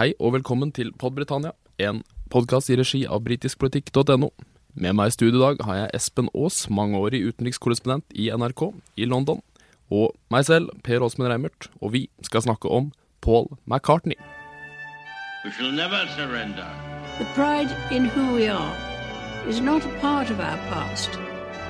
Hei og velkommen til Podbritannia, en podkast i regi av britiskpolitikk.no. Med meg i studio i dag har jeg Espen Aas, mangeårig utenrikskorrespondent i NRK i London, og meg selv, Per Åsmund Reimert, og vi skal snakke om Paul McCartney. We shall never surrender. The pride in who we are is not a part of our past.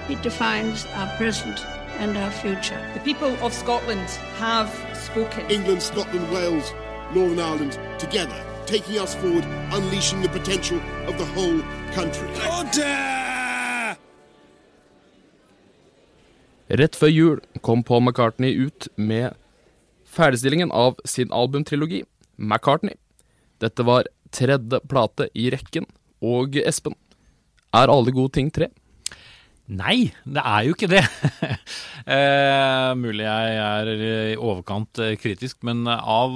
It defines our present and our future. The people of Scotland have spoken. England, Scotland, Wales, Northern Ireland together, taking us forward, unleashing the potential of the whole country. Rett før jul kom Paul McCartney ut med ferdigstillingen av sin albumtrilogi, McCartney. Dette var tredje plate i rekken, og Espen, er alle gode ting tre? Nei, det er jo ikke det. eh, mulig jeg er i overkant eh, kritisk, men av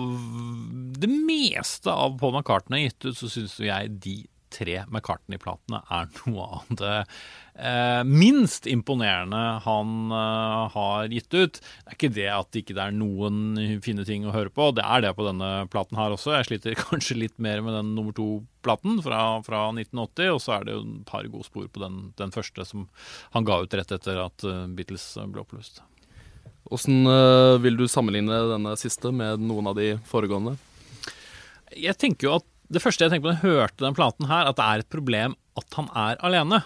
det meste av Paul McCartney gitt ut, så syns jeg de tre McCartney-platene er noe av det eh, minst imponerende han eh, har gitt ut. Det er ikke det at det ikke er noen fine ting å høre på, det er det på denne platen her også. Jeg sliter kanskje litt mer med den nummer to-platen fra, fra, 1980, og så er det jo et par gode spor på den, den første som han ga ut rett etter at uh, Beatles ble oppløst. Åssen uh, vil du sammenligne denne siste med noen av de foregående? Jeg tenker jo at det første jeg tenker på når jeg hørte den platen her, at det er et problem at han er alene.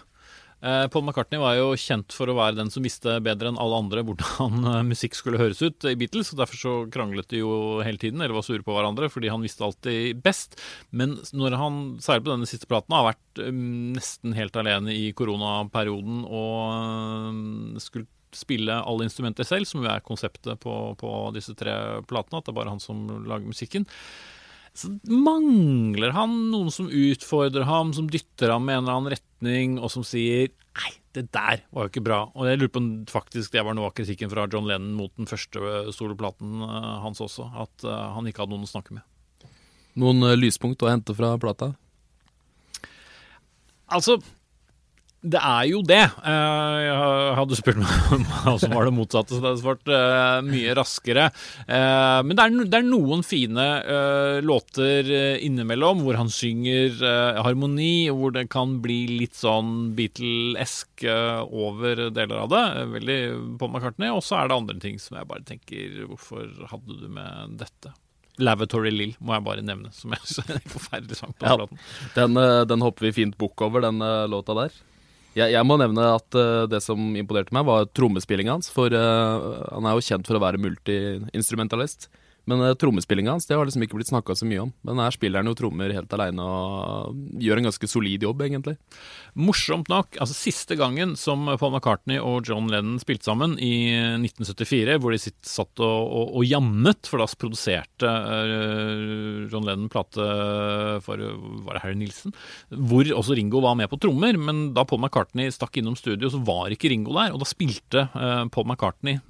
Eh, Paul McCartney var jo kjent for å være den som visste bedre enn alle andre hvordan eh, musikk skulle høres ut i Beatles, og derfor så kranglet de jo hele tiden, eller var sure på hverandre, fordi han visste alltid best. Men når han, særlig på denne siste platen, har vært um, nesten helt alene i koronaperioden og skulle spille alle instrumenter selv, som jo er konseptet på, på disse tre platene, at det er bare han som lager musikken så mangler han noen som utfordrer ham, som dytter ham i en eller annen retning, og som sier 'nei, det der var jo ikke bra'. Og jeg lurer på om faktisk det var noe av kritikken fra John Lennon mot den første soloplaten hans også, at han ikke hadde noen å snakke med. Noen lyspunkt å hente fra plata? Altså, det er jo det. Jeg hadde spurt meg hva som var det motsatte, så det hadde svart mye raskere. Men det er, det er noen fine låter innimellom hvor han synger harmoni, hvor det kan bli litt sånn Beatle-esk over deler av det. Veldig på McCartney. Og så er det andre ting som jeg bare tenker Hvorfor hadde du med dette? Lavatory Lill må jeg bare nevne, som er en forferdelig sang. på ja, den, den hopper vi fint bukk over, den låta der. Jeg, jeg, må nevne at uh, det som imponerte meg, var trommespillinga hans. For uh, han er jo kjent for å være multi-instrumentalist. Men uh, trommespillinga hans det har liksom ikke blitt snakka så mye om. Men her spiller han jo trommer helt aleine og gjør en ganske solid jobb, egentlig. Morsomt nok, altså siste gangen som Paul McCartney og John Lennon spilte sammen, i 1974, hvor de satt og, og, og, jammet, for da produserte John Lennon plate for Var det Harry Nilsen? Hvor også Ringo var med på trommer, men da Paul McCartney stakk innom studio, så var ikke Ringo der, og da spilte Paul McCartney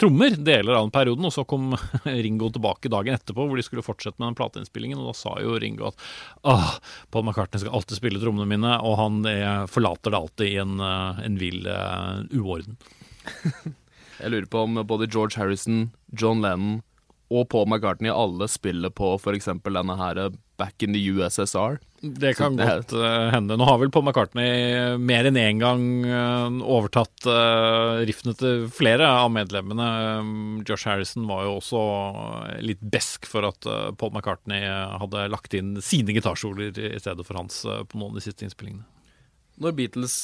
trommer deler av den perioden, og så kom Ringo tilbake tilbake dagen etterpå hvor de skulle fortsette med den plateinnspillingen, og da sa jo Ringo at ah, Paul McCartney skal alltid spille trommene mine, og han er, forlater det alltid i en, en vill uh, uorden. Jeg lurer på om både George Harrison, John Lennon og Paul McCartney alle spiller på f.eks. denne her Back in the USSR. Det kan det godt uh, hende. Nå har vel Paul McCartney mer enn én en gang uh, overtatt uh, riffene til flere av medlemmene. Josh Harrison var jo også litt besk for at Paul McCartney hadde lagt inn sine gitarsoler i stedet for hans på noen av de siste innspillingene. Når Beatles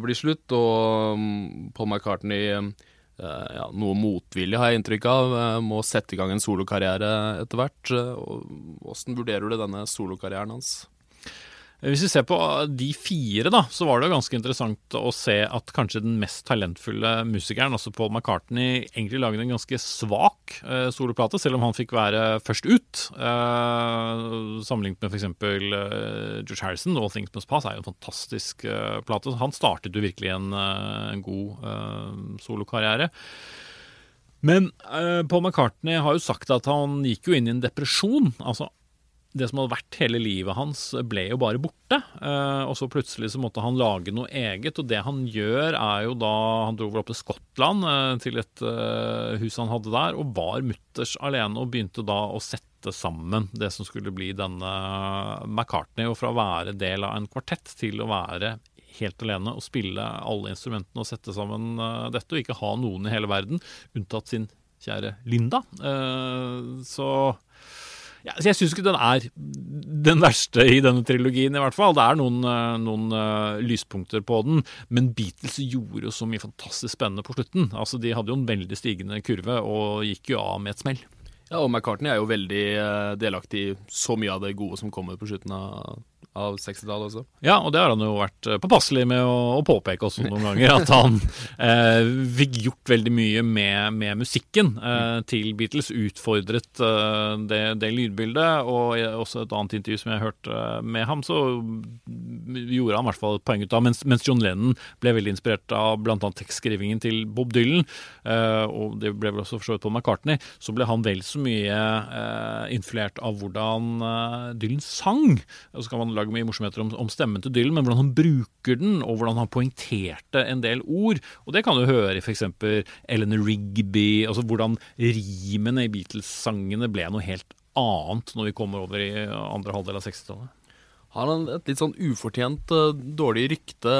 blir slutt og um, Paul McCartney Uh, ja, noe motvilje, har jeg inntrykk av. Uh, må sette i gang en solokarriere etter hvert. Uh, hvordan vurderer du denne solokarrieren hans? Hvis vi ser på de fire, da, så var det ganske interessant å se at kanskje den mest talentfulle musikeren, altså Paul McCartney, egentlig lagde en ganske svak eh, soloplate, selv om han fikk være først ut. Eh, sammenlignet med f.eks. Eh, George Harrison, 'All Things Must Pass', er jo en fantastisk eh, plate. Han startet jo virkelig en, eh, en god eh, solokarriere. Men uh, Paul McCartney har jo sagt at han gikk jo inn i en depresjon. altså det som hadde vært hele livet hans, ble jo bare borte. Eh, og så plutselig så måtte han lage noe eget, og det han gjør, er jo da Han dro vel opp til Skottland, eh, til et eh, hus han hadde der, og var mutters alene, og begynte da å sette sammen det som skulle bli denne McCartney. Og fra å være del av en kvartett til å være helt alene og spille alle instrumentene og sette sammen dette, og ikke ha noen i hele verden, unntatt sin kjære Linda. Så ja, så jeg syns ikke den er den verste i denne trilogien, i hvert fall. Det er noen, eh, noen uh, lyspunkter på den, men Beatles gjorde jo så mye fantastisk spennende på slutten. Altså, De hadde jo en veldig stigende kurve og gikk jo av med et smell. Ja, og McCartney er jo veldig uh, delaktig i så mye av det gode som kommer på slutten av av 60-tallet også. Ja, og det har han jo vært eh, påpasselig med å, å påpeke også noen ganger. At han eh, fikk gjort veldig mye med, med musikken eh, til Beatles. Utfordret eh, det, det, lydbildet. Og også et annet intervju som jeg hørte eh, med ham, så gjorde han i hvert fall et poeng ut av mens, mens, John Lennon ble veldig inspirert av bl.a. tekstskrivingen til Bob Dylan, eh, og det ble vel også for så vidt på McCartney, så ble han vel så mye influert av hvordan Dylan sang. Og så kan man lage lage mye morsomheter om, om, stemmen til Dylan, men hvordan han bruker den, og hvordan han poengterte en del ord. Og det kan du høre i f.eks. Ellen Rigby, altså hvordan rimene i Beatles-sangene ble noe helt annet når vi kommer over i andre halvdel av 60-tallet. Har han et litt sånn ufortjent uh, dårlig rykte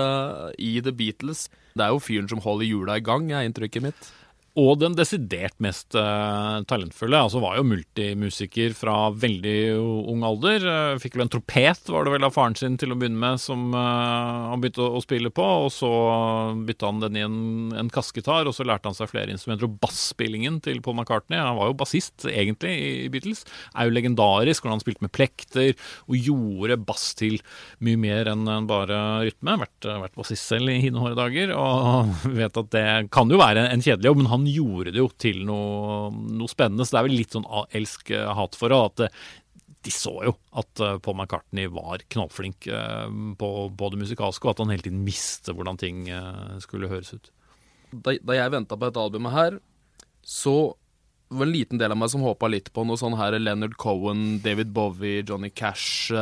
i The Beatles? Det er jo fyren som holder hjula i gang, er inntrykket mitt. Og den desidert mest uh, talentfulle altså var jo multimusiker fra veldig ung alder. Uh, fikk vel en tropet, var det vel av faren sin til å begynne med, som uh, han begynte å, spille på. Og så bytta han den i en, en kassegitar, og så lærte han seg flere instrumenter. Og basspillingen til Paul McCartney, han var jo bassist egentlig i, Beatles, er jo legendarisk. Hvordan han spilte med plekter og gjorde bass til mye mer enn bare rytme. Vært, vært bassist selv i hine håre dager, og vet at det kan jo være en kjedelig jobb, men han gjorde det jo til noe, noe spennende. Så det er vel litt sånn elsk-hat-forhold. At eh, de så jo at eh, Paul McCartney var knallflink eh, på, på det musikalske, og at han hele tiden visste hvordan ting skulle høres ut. Da, da jeg venta på dette albumet her, så var en liten del av meg som håpa litt på noe sånn her Leonard Cohen, David Bowie, Johnny Cash,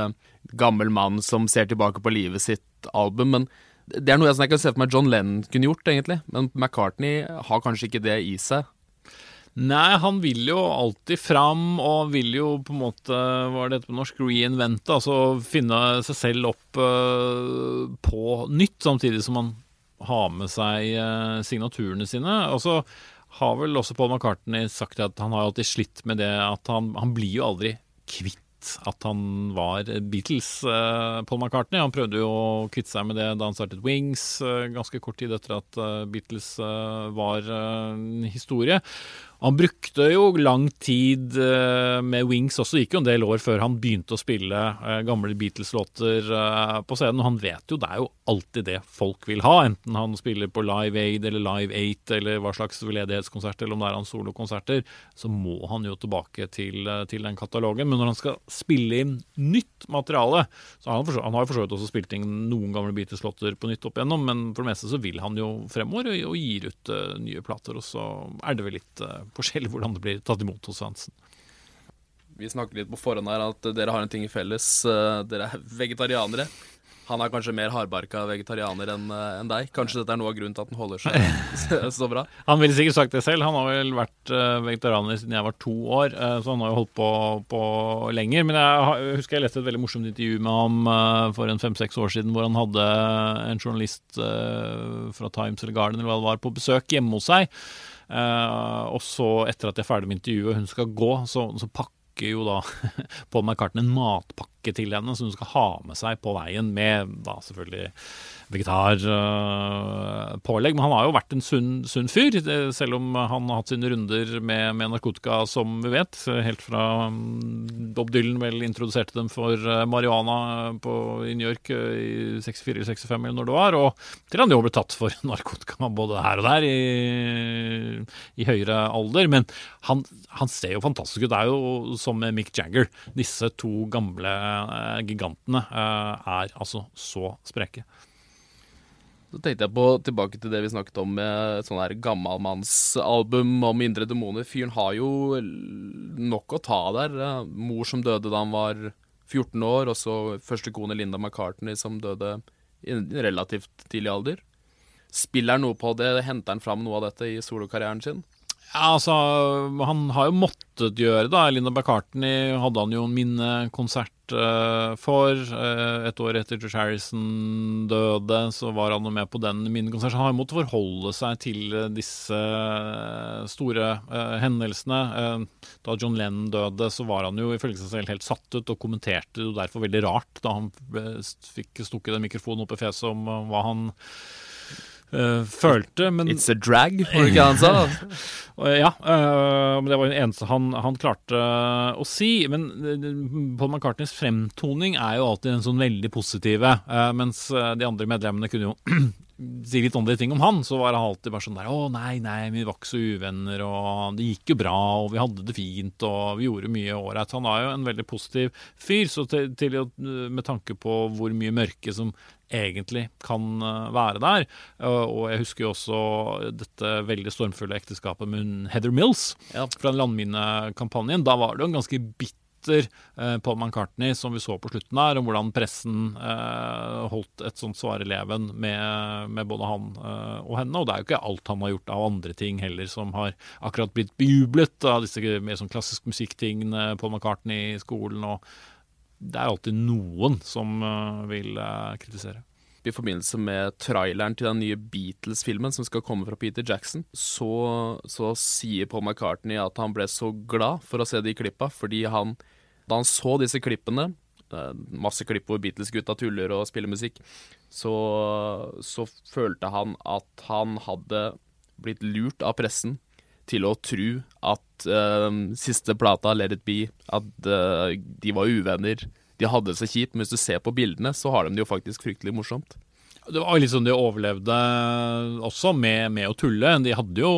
gammel mann som ser tilbake på livet sitt-album. Men det er noe jeg kan se for meg John Lennon kunne gjort, egentlig. Men McCartney har kanskje ikke det i seg. Nei, han vil jo alltid fram, og vil jo på en måte, hva er det på norsk, reinvente, altså finne seg selv opp uh, på nytt, samtidig som han har med seg uh, signaturene sine. Og så har vel også Paul McCartney sagt at han har alltid slitt med det at han, han blir jo aldri kvitt at han var Beatles, uh, Paul McCartney. Han prøvde jo å kvitte seg med det da han startet Wings, uh, ganske kort tid etter at uh, Beatles var historie. Han brukte jo lang tid uh, med Wings også, gikk jo en del år før han begynte å spille uh, gamle Beatles-låter uh, på scenen. Og han vet jo det er jo alltid det folk vil ha, enten han spiller på Live Aid eller Live 8 eller hva slags veldedighetskonsert, eller om det er hans solokonserter, så må han jo tilbake til, til, den katalogen. Men når han skal spille inn nytt materiale, så han, han har jo for så vidt også spilt inn noen gamle Beatles-låter på nytt opp igjennom, men for det meste så vil han jo fremover og gir ut nye plater, og så er det vel litt forskjellig hvordan det blir tatt imot hos fansen. Vi snakker litt på forhånd her at dere har en ting i felles. Eh, dere er vegetarianere. Han er kanskje mer hardbarka vegetarianer enn eh, en deg. Kanskje dette er noe av grunnen til at han holder seg så bra? Han ville sikkert sagt det selv. Han har vel vært eh, vegetarianer siden jeg var to år, så han har jo holdt på, på lenger. Men jeg husker jeg leste et veldig morsomt intervju med ham for en fem-seks år siden, hvor han hadde en journalist fra Times eller Garden eller hva det var, på besøk hjemme hos seg. Uh, og så, etter at jeg er ferdig med intervjuet og hun skal gå, så, så pakker jo da Paul McCartney en matpakke til henne som hun skal ha med seg på veien, med da selvfølgelig vegetarpålegg. Men han har jo vært en sunn, sunn, fyr, selv om han har hatt sine runder med, med, narkotika, som vi vet. Helt fra mm, Bob Dylan vel introduserte dem for eh, marihuana på, i New York eh, i 64 eller 65, eller når det var, og til han jo ble tatt for narkotika både her og der i, i høyere alder. Men han, han, ser jo fantastisk ut. Det er jo som med Mick Jagger. Disse to gamle eh, gigantene er altså så spreke. Så tenkte jeg på tilbake til det vi snakket om med sånn her gammalmannsalbum om indre demoner. Fyren har jo nok å ta der. Mor som døde da han var 14 år, og så første kone Linda McCartney som døde i en relativt tidlig alder. Spiller han noe på det? Henter han fram noe av dette i solokarrieren sin? Ja, altså, Han har jo måttet gjøre det. Linda McCartney hadde han jo en minnekonsert uh, for. Uh, et år etter George Harrison døde, så var han jo med på den minnekonserten. Han har jo måttet forholde seg til disse store uh, hendelsene. da John Lennon døde, så var han jo ifølge seg selv helt satt ut, og kommenterte jo derfor veldig rart da han fikk stukket en mikrofon opp i fjeset om hva han Uh, følte, men It's a drag, var det ikke han sa? ja, uh, men det var det eneste han, han klarte uh, å si. Men Paul McCartneys fremtoning er jo alltid en sånn veldig positive, mens de andre medlemmene kunne jo si litt andre ting om han, så var han alltid bare sånn der Å, nei, nei, vi var ikke så uvenner, og det gikk jo bra, og vi hadde det fint, og vi gjorde mye ålreit. Han er jo en veldig positiv fyr, så til, til, med tanke på hvor mye mørke som egentlig kan eh, være der. Og jeg husker jo også dette veldig stormfulle ekteskapet med Heather Mills ja. fra landminekampanjen. Da var det jo en ganske bitter eh, Paul McCartney som vi så på slutten der, om hvordan pressen eh, holdt et sånt svareleven med, med både han eh, og henne. Og det er jo ikke alt han har gjort av andre ting heller som har akkurat blitt bejublet av disse mer sånn klassisk musikktingene, Paul McCartney i skolen og det er alltid noen som uh, vil uh, kritisere. I forbindelse med traileren til den nye Beatles-filmen som skal komme fra Peter Jackson, så, så, sier Paul McCartney at han ble så glad for å se de klippa, fordi han, da han så disse klippene, masse klipp hvor Beatles-gutta tuller og spiller musikk, så, så følte han at han hadde blitt lurt av pressen til å tro at uh, siste plata, Let It Be, at uh, de var uvenner. De hadde det så kjipt, men hvis du ser på bildene, så har de det jo faktisk fryktelig morsomt. Det var litt sånn de overlevde også, med, med å tulle. De hadde jo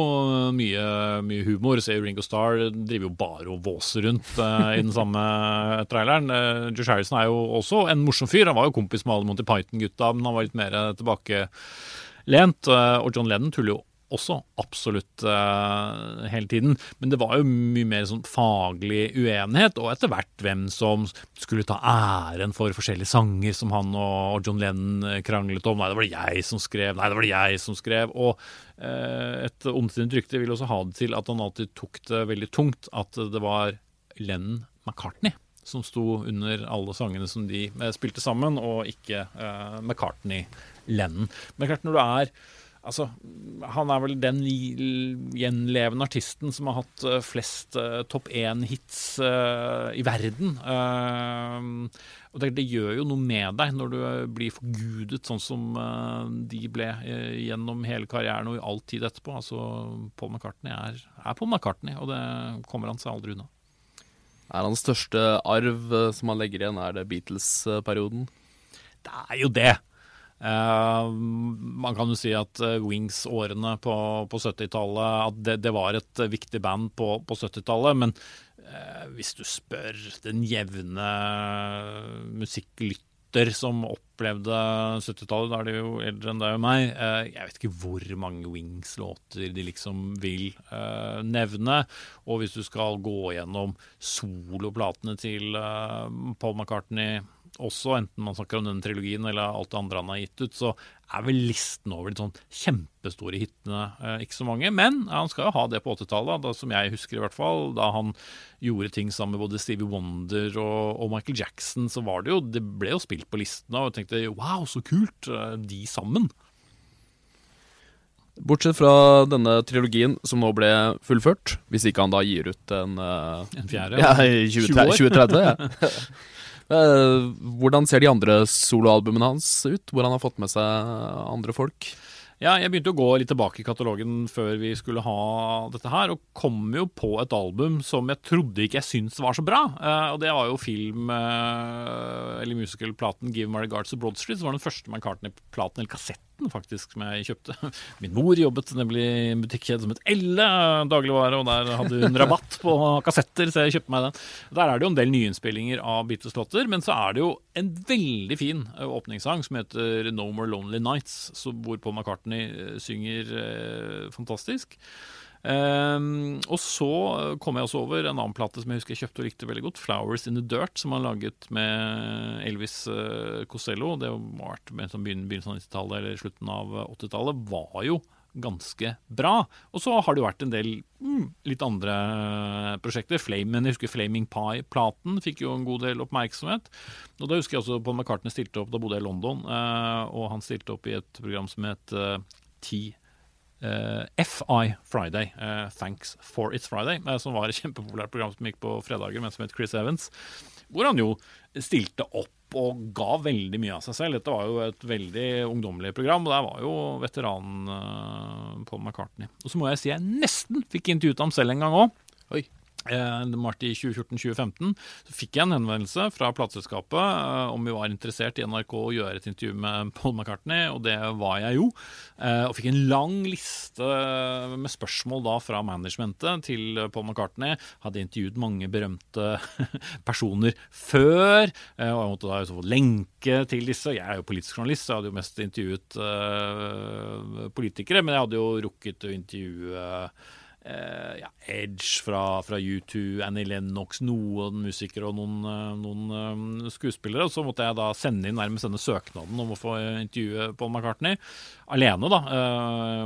mye, mye humor. Se Ringo Starr driver jo bare og våser rundt uh, i den samme traileren. Uh, Josh Harrison er jo også en morsom fyr. Han var jo kompis med alle Monty Python-gutta, men han var litt mer tilbakelent. Uh, og John Lennon tuller jo også absolutt uh, hele tiden. Men det var jo mye mer sånn faglig uenighet, og etter hvert hvem som skulle ta æren for forskjellige sanger som han og, John Lennon eh, kranglet om. Nei, det var det jeg som skrev. Nei, det var det jeg som skrev. Og uh, et ondsinnet rykte vil også ha det til at han alltid tok det veldig tungt at det var Lennon McCartney som sto under alle sangene som de spilte sammen, og ikke uh, McCartney-Lennon. Men klart, når du er Altså, han er vel den gjenlevende artisten som har hatt uh, flest uh, topp én-hits uh, i verden. og det, det, gjør jo noe med deg når du blir forgudet sånn som de ble gjennom hele karrieren og i all tid etterpå. Altså, Paul McCartney er, er Paul McCartney, og det kommer han seg aldri unna. Er hans største arv som han legger igjen, er det Beatles-perioden? Det er jo det. Uh, man kan jo si at uh, Wings-årene på, på 70-tallet At det, det, var et uh, viktig band på, på 70-tallet. Men hvis du spør den jevne musikklytter som opplevde 70-tallet, da er de jo eldre enn deg og meg Jeg vet ikke hvor mange Wings-låter de liksom vil nevne. Og hvis du skal gå gjennom soloplatene til Paul McCartney også, enten man snakker om denne trilogien eller alt det andre han har gitt ut, så er vel listen over de sånn kjempestore hitene eh, ikke så mange. Men han skal jo ha det på 80-tallet, som jeg husker i hvert fall. Da han gjorde ting sammen med både Stevie Wonder og, og, Michael Jackson, så var det jo Det ble jo spilt på listene, og jeg tenkte wow, så kult, eh, de sammen. Bortsett fra denne trilogien som nå ble fullført, hvis ikke han da gir ut en uh, En fjerde? Ja, i 2030. ja. Eh, hvordan ser de andre soloalbumene hans ut, hvor han har fått med seg andre folk? Ja, jeg begynte å gå litt tilbake i katalogen før vi skulle ha dette her, og kom jo på et album som jeg trodde ikke jeg syntes var så bra. Uh, og det var jo film- uh, eller musical-platen 'Give My Regards to Broad Street', som var den første McCartney-platen, eller kassetten faktisk, som jeg kjøpte. Min mor jobbet nemlig i en butikkjede som het Elle dagligvare, og der hadde hun rabatt på kassetter, så jeg kjøpte meg den. Der er det jo en del nyinnspillinger av Beatles-låter, men så er det jo en veldig fin eh, åpningssang som heter No More Lonely Nights, hvor Paul McCartney eh, synger eh, fantastisk. Um, og så kom jeg også over en annen plate som jeg husker jeg kjøpte og likte veldig godt. 'Flowers in the Dirt', som han laget med Elvis uh, Costello. Det var med sånn begynnelsen av 90-tallet eller slutten av 80-tallet. Var jo ganske bra. Og så har det jo vært en del mm, litt andre prosjekter. Flame, jeg husker Flaming Pie-platen fikk jo en god del oppmerksomhet. Og da husker jeg også Paul McCartney stilte opp, da bodde jeg i London, eh, og han stilte opp i et program som het eh, T. Uh, FI Friday, uh, Thanks for It's Friday, uh, som var et kjempepopulært program som gikk på fredager, men som het Chris Evans. Hvor han jo stilte opp og ga veldig mye av seg selv. Dette var jo et veldig ungdommelig program, og der var jo veteranen Paul McCartney. Og så må jeg si jeg nesten fikk intervjuet ham selv en gang òg. Eh, i 2014-2015. Så fikk jeg en henvendelse fra plateselskapet eh, om vi var interessert i NRK å gjøre et intervju med Paul McCartney, og det var jeg jo. Eh, og fikk en lang liste med spørsmål da fra managementet til Paul McCartney. Hadde intervjuet mange berømte personer før, og jeg måtte da få lenke til disse. Jeg er jo politisk journalist, så jeg hadde jo mest intervjuet politikere, men jeg hadde jo rukket å intervjue Uh, ja, Edge fra, fra, U2, Annie Lennox, noen musikere og noen, uh, noen uh, skuespillere. Og så måtte jeg da sende inn nærmest denne søknaden om å få intervjue Paul McCartney. Alene, da,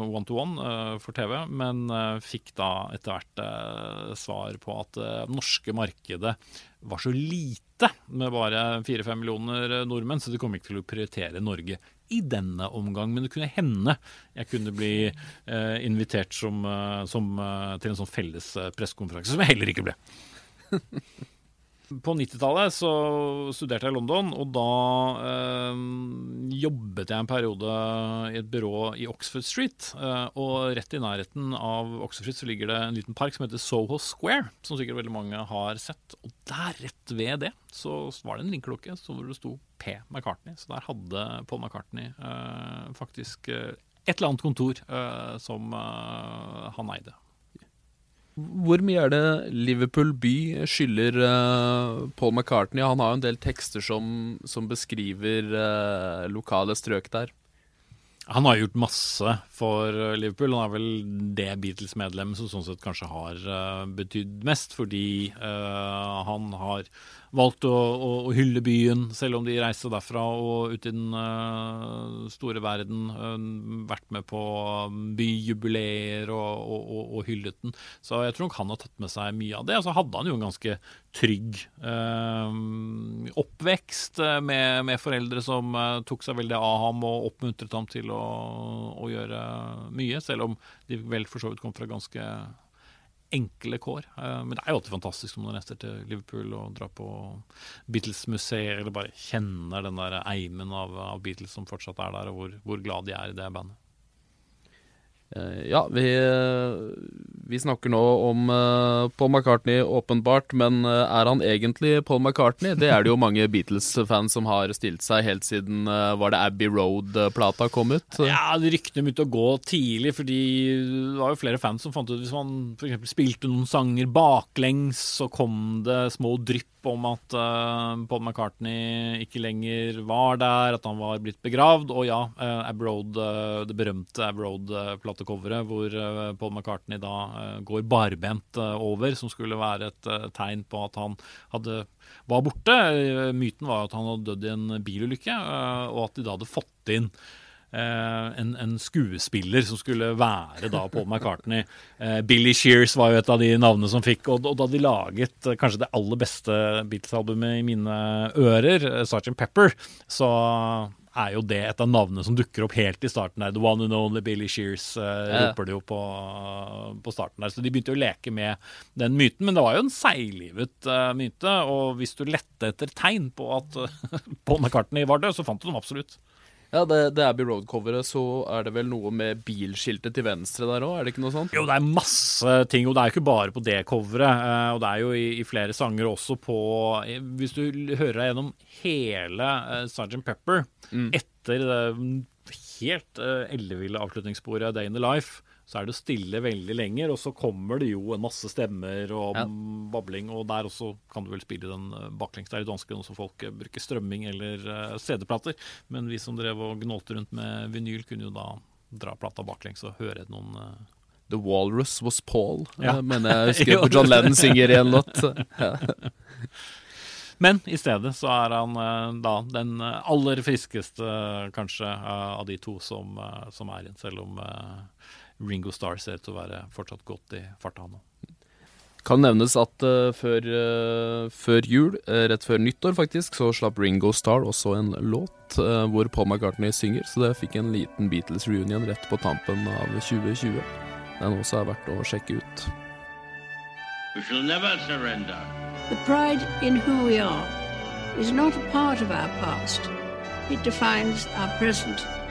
one to one for TV. Men fikk da etter hvert svar på at det norske markedet var så lite, med bare fire-fem millioner nordmenn, så de kom ikke til å prioritere Norge i denne omgang, men det kunne hende jeg kunne bli eh, invitert som, eh, som, eh, til en sånn felles eh, pressekonferanse, som jeg heller ikke ble. På 90-tallet så studerte jeg i London, og da eh, jobbet jeg en periode i et byrå i Oxford Street. Eh, og rett i nærheten av Oxford Street så ligger det en liten park som heter Soho Square, som sikkert veldig mange har sett. Og der, rett ved det, så var det en ringeklokke hvor det sto P. McCartney. Så der hadde Paul McCartney eh, faktisk et eller annet kontor som han eide. Hvor mye er det Liverpool by skylder uh, Paul McCartney? Han har jo en del tekster som, som beskriver uh, lokale strøk der. Han har gjort masse for Liverpool. Han er vel det Beatles-medlemmet som sånn sett kanskje har uh, betydd mest, fordi han har valgt å, å, å, hylle byen, selv om de reiste derfra og ut i den uh, store verden. vært med på byjubileer og, og, og, hyllet den. Så jeg tror nok han har tatt med seg mye av det. Og så hadde han jo en ganske trygg oppvekst med, med, foreldre som tok seg veldig av ham og oppmuntret ham til å, å gjøre mye, selv om de vel for så vidt kom fra ganske enkle kår. Eh, men det er jo alltid fantastisk når man reiser til Liverpool og drar på Beatles-museet, eller bare kjenner den der eimen av, av, Beatles som fortsatt er der, og hvor, hvor glad de er i det bandet. Eh, ja, vi, vi, snakker nå om uh, Paul McCartney, åpenbart. Men uh, er han egentlig Paul McCartney? Det er det jo mange Beatles-fans som har stilt seg helt siden Var det Abbey Road-plata kom ut? Ja, ryktene begynte å gå tidlig, fordi det var jo flere fans som fant ut hvis man f.eks. spilte noen sanger baklengs, så kom det små drypp om at uh, Paul McCartney ikke lenger var der, at han var blitt begravd. Og ja, uh, Abroad, uh, det berømte Abbey Road-platecoveret hvor Paul McCartney da går barbent over, som skulle være et tegn på at han hadde, var borte. myten var at han hadde dødd i en bilulykke, og at de da hadde fått inn Eh, en, en, skuespiller som skulle være da Paul McCartney. Eh, Billy Shears var jo et av de navnene som fikk, og, og da de laget eh, kanskje det aller beste Beatles-albumet i mine ører, Sgt. Pepper, så er jo det et av navnene som dukker opp helt i starten der. The one and only Billy Shears uh, ja. roper det jo på, på, starten der. Så de begynte jo å leke med den myten. Men det var jo en seiglivet uh, myte, og hvis du lette etter tegn på at uh, Paul McCartney var død, så fant du dem absolutt. Ja, det, det Abbey Road-coveret, så er det vel noe med bilskiltet til venstre der òg, er det ikke noe sånt? Jo, det er masse ting, og det er jo ikke bare på det coveret. Eh, og det er jo i, i flere sanger også på eh, Hvis du hører deg gjennom hele uh, Sgt. Pepper mm. etter det helt uh, elleville avslutningssporet Day in the Life, så er det stille veldig lenger, og så kommer det jo en masse stemmer og ja. babling. Og der også kan du vel spille den eh, baklengs. Det er vanskelig nå som folk eh, bruker strømming eller uh, CD-plater. Men vi som drev og gnålte rundt med vinyl, kunne jo da dra plata baklengs og høre noen uh, The Walrus Was Paul, ja. mener jeg husker på John Lennon synger i en låt. Men i stedet så er han eh, da den eh, aller friskeste, kanskje, eh, av de to som, eh, som er igjen. Selv om eh, Ringo Starr ser ut til å være fortsatt godt i farta, nå. Kan nevnes at uh, før, uh, før jul, uh, rett før nyttår faktisk, så slapp Ringo Starr også en låt hvor Paul McCartney synger, så det fikk en liten Beatles reunion rett på tampen av 2020. Den også er verdt å sjekke ut. We shall never surrender. The pride in who we are is not a part of our past. It defines our present